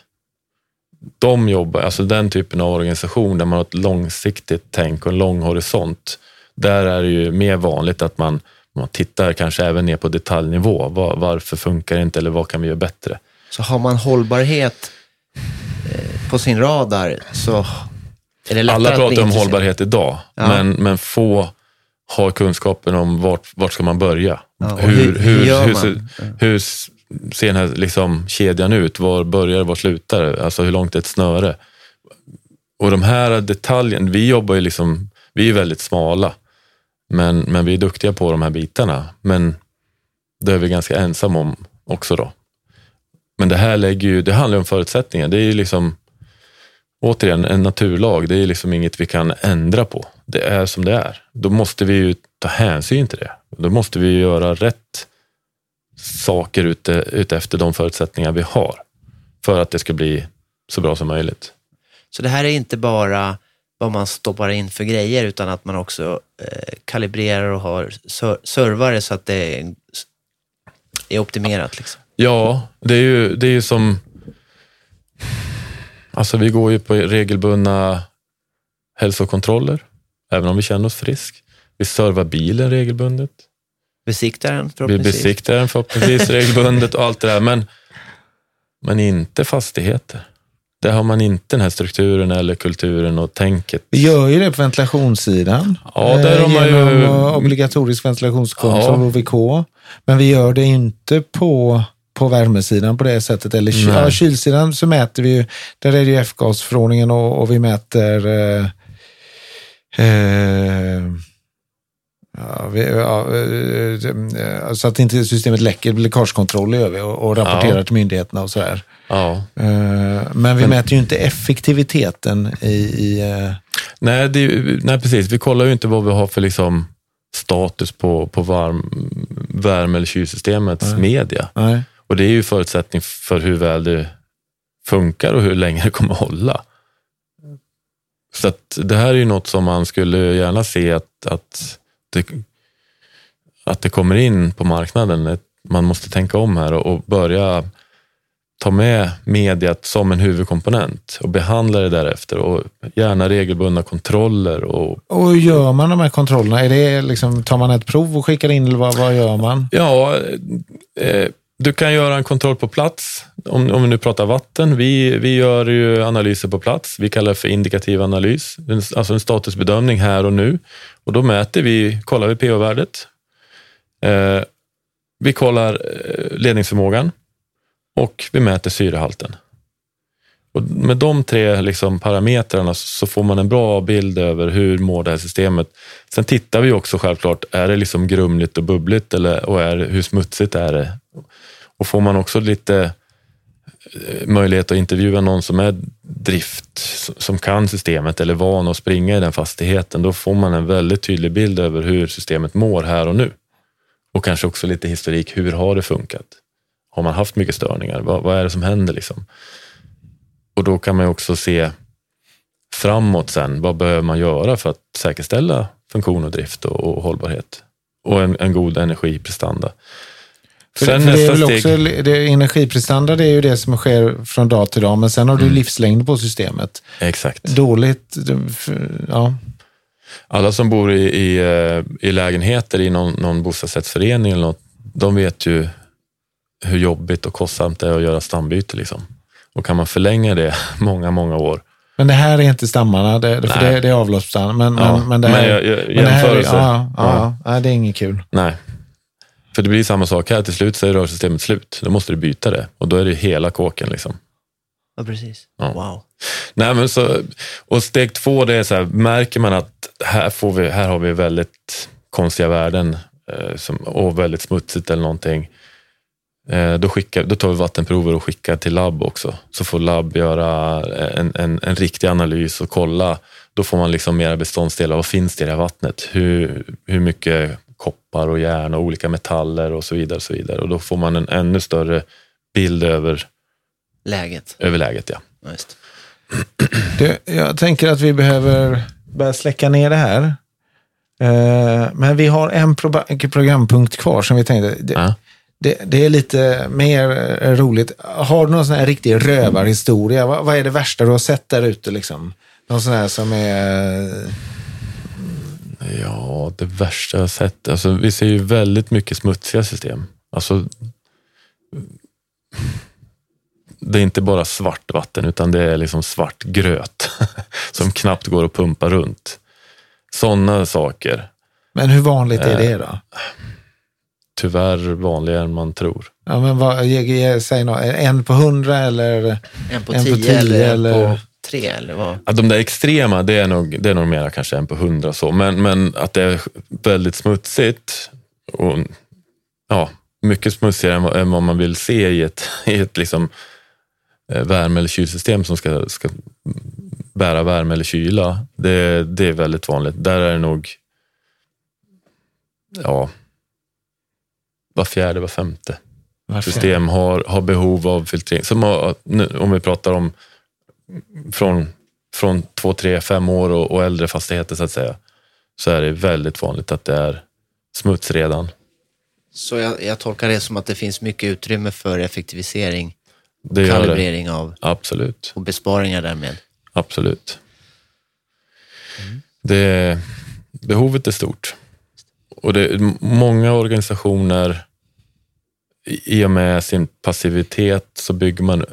De jobbar, alltså den typen av organisation där man har ett långsiktigt tänk och en lång horisont. Där är det ju mer vanligt att man, man tittar kanske även ner på detaljnivå. Var, varför funkar det inte eller vad kan vi göra bättre? så har man hållbarhet eh, på sin radar så är det lättare Alla pratar om hållbarhet idag, Ja. men, men få har kunskapen om vart, vart ska man börja. Ja, hur, hur- hur, hur man? ser, hur ser den här liksom kedjan ut? Var börjar det, var slutar det? Alltså hur långt är ett snöre? Och de här detaljerna, vi jobbar ju liksom, vi är väldigt smala, men, men vi är duktiga på de här bitarna. Men det är vi ganska ensamma om också då. Men det här lägger ju, det handlar ju om förutsättningar. Det är ju liksom, återigen, en naturlag. Det är liksom inget vi kan ändra på. Det är som det är. Då måste vi ju ta hänsyn till det. Då måste vi göra rätt saker ute, ute efter de förutsättningar vi har för att det ska bli så bra som möjligt. Så det här är inte bara vad man stoppar in för grejer utan att man också eh, kalibrerar och har ser- servare så att det är, är optimerat. Liksom. Ja, det är ju, det är ju som... Alltså vi går ju på regelbundna hälsokontroller, även om vi känner oss frisk. Vi servar bilen regelbundet. Besiktaren Vi förhoppningsvis. besiktar den förhoppningsvis regelbundet och allt det där. Men, men inte fastigheter. Där har man inte den här strukturen eller kulturen och tänket. Vi gör ju det på ventilationssidan. Ja, där eh, har man ju- eh, obligatorisk ventilationskontroll, Ja. OVK. Men vi gör det inte på, på värmesidan på det sättet. Eller ja, kylsidan så mäter vi ju, där är det ju F-gasförordningen och, och vi mäter eh, eh, Ja, vi, ja, eh, eh, så att inte systemet läcker, läckagekontroll gör vi och, och rapporterar Ja. till myndigheterna och sådär. Ja. Eh, Men vi mäter ju inte effektiviteten i, i eh, Nej, det, nej, precis. Vi kollar ju inte vad vi har för liksom, status på, på varm, värme eller kylsystemets Nej. media. nej. Och det är ju förutsättning för hur väl det funkar och hur länge det kommer att hålla. Så att det här är ju något som man skulle gärna se att, att, det, att det kommer in på marknaden. Man måste tänka om här och, och börja ta med mediet som en huvudkomponent och behandla det därefter och gärna regelbundna kontroller och Och gör man de här kontrollerna? Är det liksom, tar man ett prov och skickar in eller vad, vad gör man? Ja, eh, du kan göra en kontroll på plats. Om, om vi nu pratar vatten. Vi, vi gör ju analyser på plats. Vi kallar det för indikativ analys. Alltså en statusbedömning här och nu. Och då mäter vi, kollar vi pH-värdet. Eh, vi kollar eh, ledningsförmågan och vi mäter syrehalten. Och med de tre liksom parametrarna så får man en bra bild över hur mår det här systemet. Sen tittar vi också självklart, är det liksom grumligt och bubbligt eller, och är, hur smutsigt är det? Och får man också lite eh, möjlighet att intervjua någon som är drift, som kan systemet eller van att springa i den fastigheten, då får man en väldigt tydlig bild över hur systemet mår här och nu. Och kanske också lite historik, hur har det funkat? Har man haft mycket störningar? Vad, vad är det som händer? Liksom? Och då kan man ju också se framåt sen, vad behöver man göra för att säkerställa funktion och drift och, och hållbarhet? Och en, en god energiprestanda. För, Sen för det är väl steg, också, det, energiprestanda det är ju det som sker från dag till dag, men sen har du Mm. livslängd på systemet. exakt. Dåligt, ja. Alla som bor i, i, eh, i lägenheter i någon, någon bostadsrättsförening eller något, de vet ju hur jobbigt och kostsamt det är att göra stambyte. Liksom. Och kan man förlänga det många, många år. Men det här är inte stammarna, det, det, för det, det är avloppsstand. Men, Ja, men, men det här, men jag- jag- men det här är, ja, ja, Ja. det är inget kul. Nej. För det blir samma sak här, till slut så är rörsystemet slut. Då måste du byta det och då är det hela kåken. Liksom. Ja, precis. Ja. Wow. Nej, men så, och steg två, det är så här, märker man att här, får vi, här har vi väldigt konstiga värden eh, som, och väldigt smutsigt eller någonting. Eh, då, skickar, då tar vi vattenprover och skickar till labb också. Så får labb göra en, en, en riktig analys och kolla. Då får man liksom mera beståndsdelar. Vad finns det i det här vattnet? Hur, hur mycket koppar och järn och olika metaller och så vidare. Och, så vidare. och då får man en ännu större bild över, Läget. över läget. Ja. Ja, just. Det, jag tänker att vi behöver börja släcka ner det här. Eh, men vi har en pro programpunkt kvar som vi tänkte. Det, Ja. Det, det är lite mer eh, roligt. Har du någon sån här riktig rövarhistoria? Vad, vad är det värsta du har sett där ute? Liksom? Någon sån här som är... Ja, det värsta jag har sett. Alltså, vi ser ju väldigt mycket smutsiga system. Alltså, det är inte bara svart vatten utan det är liksom svart gröt som knappt går att pumpa runt. Sådana saker. Men hur vanligt är det då? Tyvärr vanligare än man tror. Ja, men vad, ge, ge, säg något, en på hundra eller? En på En tio, på tio eller en eller- på tre eller vad? Ja, de där extrema, det är nog, det är nog mera kanske en på hundra så. Men, men att det är väldigt smutsigt och ja, mycket smutsigare än vad, än vad man vill se i ett, i ett liksom, eh, värme eller kylsystem som ska, ska bära värme eller kyla. Det, det är väldigt vanligt. Där är det nog ja, var fjärde, var femte Varför? system har, har behov av filtrering. Som har, nu, om vi pratar om från, från två, tre, fem år och, och äldre fastigheter så att säga, så är det väldigt vanligt att det är smuts redan. Så jag, jag tolkar det som att det finns mycket utrymme för effektivisering, Det gör det. kalibrering av Absolut. och besparingar därmed. Absolut. Det, behovet är stort. Och det, många organisationer, i och med sin passivitet så bygger man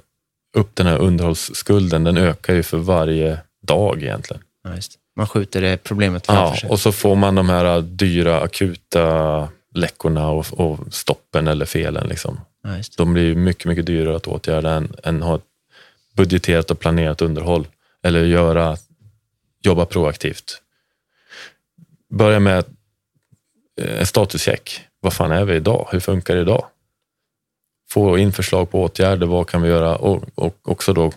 upp den här underhållsskulden. Den ökar ju för varje dag egentligen. Ja. Man skjuter det problemet framför Ja, sig. och så får man de här dyra akuta läckorna och, och stoppen eller felen. Liksom. Ja. De blir ju mycket, mycket dyrare att åtgärda än, än ha budgeterat och planerat underhåll. Eller göra, jobba proaktivt. Börja med Eh, en statuscheck. Vad fan är vi idag? Hur funkar det idag? Få in förslag på åtgärder. Vad kan vi göra? Och, och också då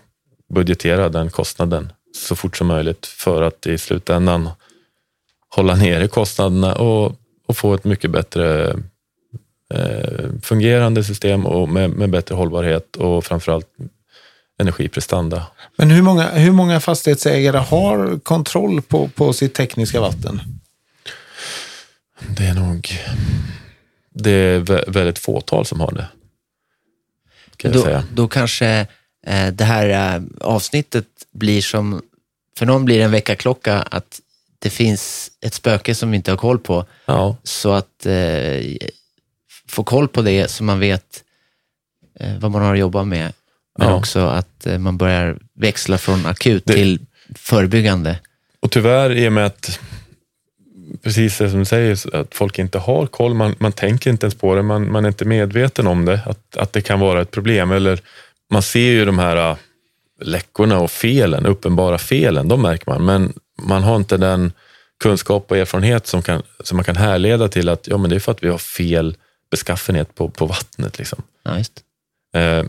budgetera den kostnaden så fort som möjligt för att i slutändan hålla nere kostnaderna och, och få ett mycket bättre eh, fungerande system och med, med bättre hållbarhet och framförallt energiprestanda. Men hur många, hur många fastighetsägare har kontroll på, på sitt tekniska vatten? Det är nog det är vä- väldigt fåtal som har det. Kan jag Då, säga. då kanske eh, det här eh, avsnittet blir som, för någon blir det en väckarklocka att det finns ett spöke som vi inte har koll på. Ja, Så att eh, få koll på det så man vet eh, vad man har att jobba med. Men Ja. också att eh, man börjar växla från akut Det- till förebyggande. och tyvärr i och med att precis det som du säger, att folk inte har koll, man, man tänker inte ens på det, man, man är inte medveten om det, att, att det kan vara ett problem. Eller man ser ju de här äh, läckorna och felen, uppenbara felen, de märker man, men man har inte den kunskap och erfarenhet som, kan, som man kan härleda till att ja, men det är för att vi har fel beskaffenhet på, på vattnet. Liksom. Ja. Eh,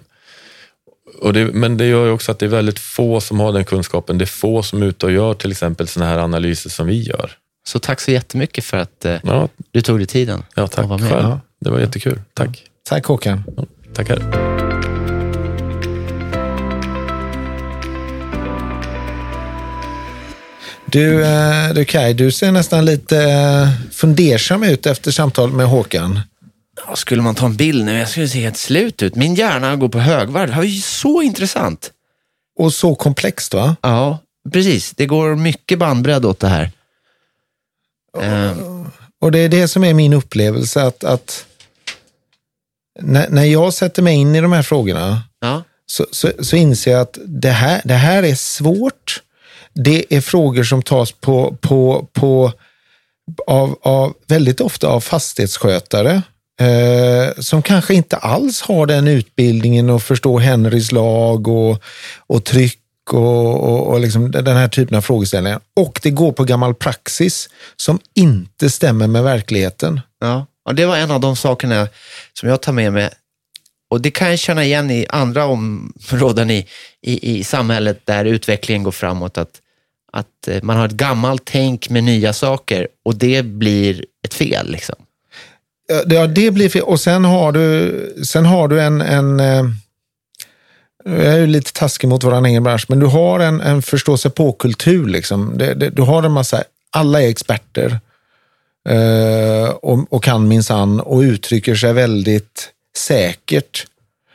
och det, men det gör ju också att det är väldigt få som har den kunskapen. Det är få som är ute och gör till exempel sådana här analyser som vi gör. Så tack så jättemycket för att eh, Ja, du tog dig tiden. ja att tack vara med. Ja. Det var jättekul. Tack. Tack Håkan. Ja, tackar. Du, eh, du Kaj, du ser nästan lite eh, fundersam ut efter samtalet med Håkan. Ja, skulle man ta en bild nu, jag skulle se helt slut ut. Min hjärna går på högvarv. Det här är ju så intressant. Och så komplext va? Ja, precis. Det går mycket bandbredd åt det här. Eh, Och det är det som är min upplevelse att, att när, när jag sätter mig in i de här frågorna ja, så, så, så inser jag att det här, det här är svårt. Det är frågor som tas på, på, på av, av, väldigt ofta av fastighetsskötare eh, som kanske inte alls har den utbildningen och förstår Henrys lag och, och tryck och, och, och liksom den här typen av frågeställningar. Och det går på gammal praxis som inte stämmer med verkligheten. ja. ja, det var en av de sakerna som jag tar med mig. Och det kan jag känna igen i andra områden i, i, i samhället där utvecklingen går framåt. Att, att eh, man har ett gammalt tänk med nya saker och det blir ett fel. Liksom. Ja, det- Ja, det blir fel. Och sen har du, sen har du en, en eh, jag är ju lite taskig mot vår egen bransch, men du har en, en förståelse på-kultur. Liksom. Det, det, du har en massa, alla är experter eh, och, och kan minsann och uttrycker sig väldigt säkert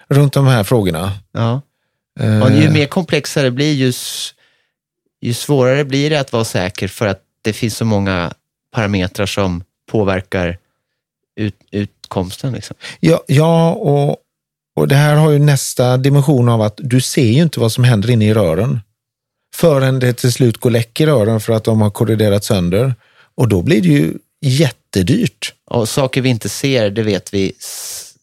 runt de här frågorna. Ja. Eh, Och ju mer komplexare det blir, ju, ju svårare blir det att vara säker för att det finns så många parametrar som påverkar ut, utkomsten. Liksom. Ja, ja och, och det här har ju nästa dimension av att du ser ju inte vad som händer inne i rören. Förrän det till slut går läck i rören för att de har korroderat sönder. Och då blir det ju jättedyrt. Och saker vi inte ser, det vet vi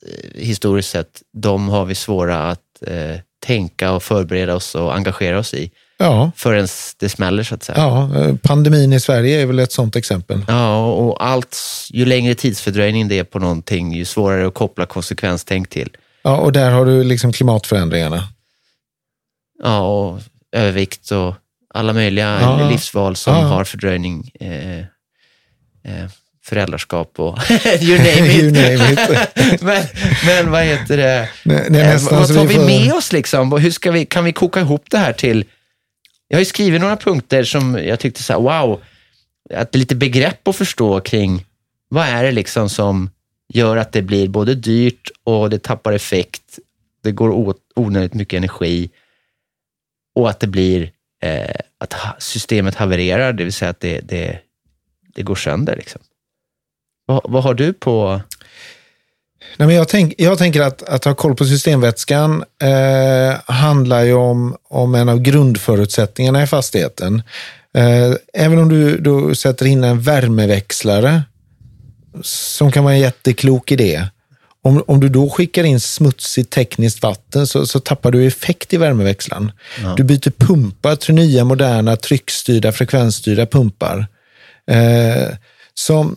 eh, historiskt sett, de har vi svåra att eh, tänka och förbereda oss och engagera oss i Ja, förrän det smäller så att säga. ja, eh, pandemin i Sverige är väl ett sånt exempel. Ja, och och allt, ju längre tidsfördröjning det är på någonting, ju svårare att koppla konsekvenstänk till. Ja, och där har du liksom klimatförändringarna. Ja, och övervikt och alla möjliga Ja. livsval som Ja. har fördröjning. Eh, eh, föräldraskap och you name it. You name it. men, men vad heter det? Det är Eh, vad tar vi får- med oss liksom? Hur ska vi, kan vi koka ihop det här till... Jag har ju skrivit några punkter som jag tyckte så här, wow, att det är lite begrepp att förstå kring vad är det liksom som gör att det blir både dyrt och det tappar effekt, det går åt onödigt mycket energi och att det blir eh, att systemet havererar, det vill säga att det, det, det går sönder. Liksom. Vad, vad har du på... Nej, men jag, tänk, jag tänker att, att ha koll på systemvätskan eh, handlar ju om, om en av grundförutsättningarna i fastigheten. Eh, även om du, du sätter in en värmeväxlare som kan vara en jätteklok idé. Om, om du då skickar in smutsigt tekniskt vatten så, så tappar du effekt i värmeväxlaren. Du byter pumpar till nya moderna tryckstyrda, frekvensstyrda pumpar. Eh, som,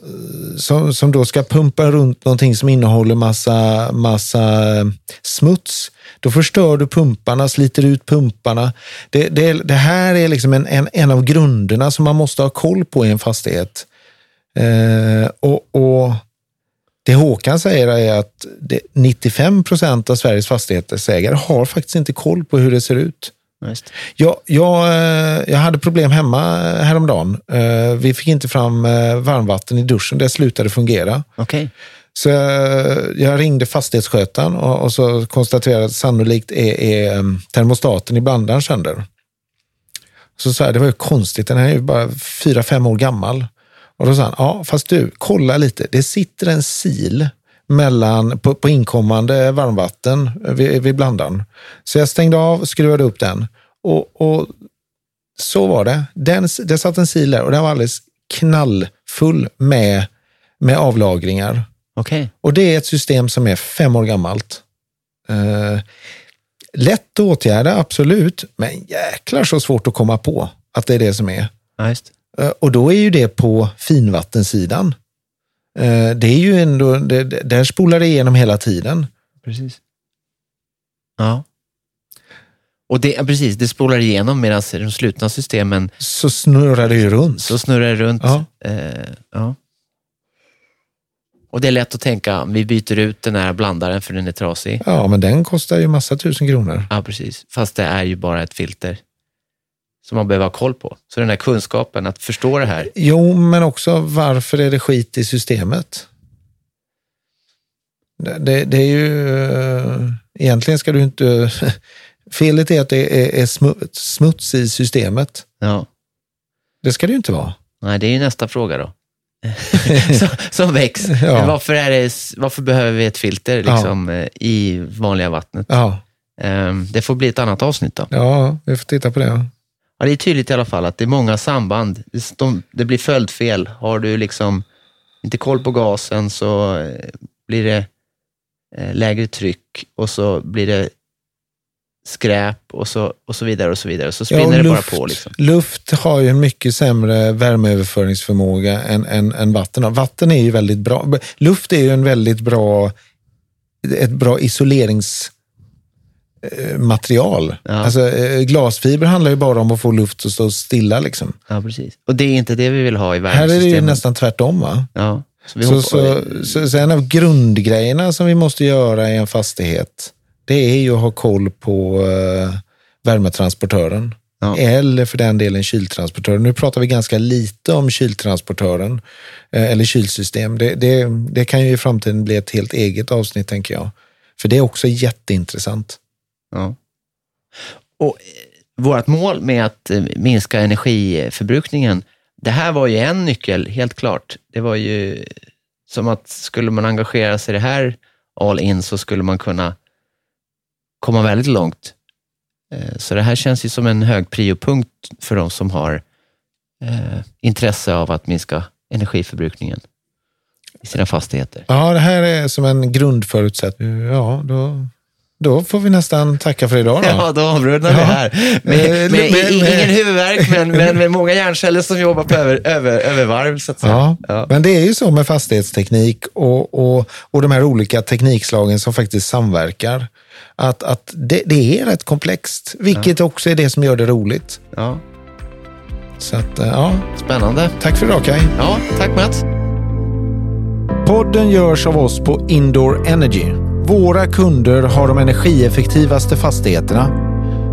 som, som då ska pumpa runt någonting som innehåller massa, massa eh, smuts. Då förstör du pumparna, sliter ut pumparna. Det, det, det här är liksom en, en, en av grunderna som man måste ha koll på i en fastighet. Eh, och, och det Håkan säger är att det, 95 procent av Sveriges fastighetsägare har faktiskt inte koll på hur det ser ut. Just. Jag, jag, eh, jag hade problem hemma häromdagen. Eh, Vi fick inte fram eh, varmvatten i duschen. Det slutade fungera. Okej. Så jag, ringde fastighetsskötaren och, och så konstaterade att sannolikt är, är termostaten i blandaren sönder. Så sa jag, det var ju konstigt, den här är ju bara fyra, fem år gammal. Och då sa han, ja fast du, kolla lite, det sitter en sil mellan, på, på inkommande varmvatten vid, vid blandaren. Så jag stängde av skruvade upp den. Och, och så var det. Den, det satt en sil där och den var alldeles knallfull med, med avlagringar. Okej. Och det är ett system som är fem år gammalt. Eh, lätt att åtgärda, absolut, men jäklar så svårt att komma på att det är det som är. Ja, och då är ju det på finvattensidan. Eh, det är ju ändå, det, det- där spolar det igenom hela tiden. Precis. Ja. Och det, precis, det spolar igenom medan i de slutna systemen Så snurrar det ju runt. så snurrar det runt. Ja. Eh, ja. Och det är lätt att tänka, vi byter ut den här blandaren för den är trasig. Ja, men den kostar ju massa tusen kronor. Ja, precis. Fast det är ju bara ett filter som man behöver ha koll på. Så den här kunskapen, att förstå det här. Jo, men också varför är det skit i systemet? Det, det, det är ju... eh, Egentligen ska du inte... Felet är att det är, är smu- smuts i systemet. Ja. Det ska det ju inte vara. Nej, det är ju nästa fråga då. som, som väcks. Ja. Varför, är det, varför behöver vi ett filter liksom, eh, i vanliga vattnet? Ja, Ehm, Det får bli ett annat avsnitt då. ja vi får titta på det. Ja, det är tydligt i alla fall att det är många samband. Det- De, det blir följdfel. Har du liksom inte koll på gasen så eh, blir det eh, lägre tryck och så blir det skräp och så, och så vidare och så vidare. Så Ja, spinner och det bara på. Liksom. luft har ju en mycket sämre värmeöverföringsförmåga än, än, än vatten. Vatten är ju väldigt bra. Luft är ju en väldigt bra, ett bra isoleringsmaterial. Ja. Alltså, eh, glasfiber handlar ju bara om att få luft att stå stilla. Liksom. Ja, precis. Och det är inte det vi vill ha i Här är det ju värmesystemet. nästan tvärtom. Va? Ja, så Så, så, så, så en av grundgrejerna som vi måste göra i en fastighet, det är ju att ha koll på eh, värmetransportören. Ja. Eller för den delen kyltransportören. Nu pratar vi ganska lite om kyltransportören eh, eller kylsystem. Det, det, det kan ju i framtiden bli ett helt eget avsnitt, tänker jag. För det är också jätteintressant. Ja. Och eh, vårt mål med att eh, minska energiförbrukningen, det här var ju en nyckel, helt klart. Det var ju som att skulle man engagera sig i det här all in så skulle man kunna komma väldigt långt. Eh, Så det här känns ju som en hög priopunkt för de som har eh, intresse av att minska energiförbrukningen i sina fastigheter. Ja, det här är som en grundförutsättning. Ja, då, då får vi nästan tacka för idag. Då. Ja, då avrundar vi Ja. här. Med, med, med- med- ingen huvudvärk, men, men med många hjärnceller som jobbar på över, över, övervarv, så att säga. Ja, Ja. men det är ju så med fastighetsteknik och, och, och de här olika teknikslagen som faktiskt samverkar. Att, att det, det är rätt komplext, vilket också är det som gör det roligt. Ja, Så att, eh, ja, spännande. tack för idag Kaj. Ja, tack Mats. Podden görs av oss på Indoor Energy. Våra kunder har de energieffektivaste fastigheterna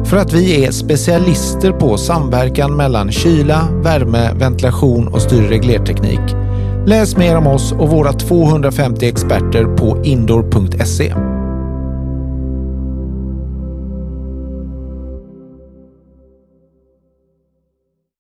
för att vi är specialister på samverkan mellan kyla, värme, ventilation och styrreglerteknik. Läs mer om oss och våra 250 experter på indoor.se.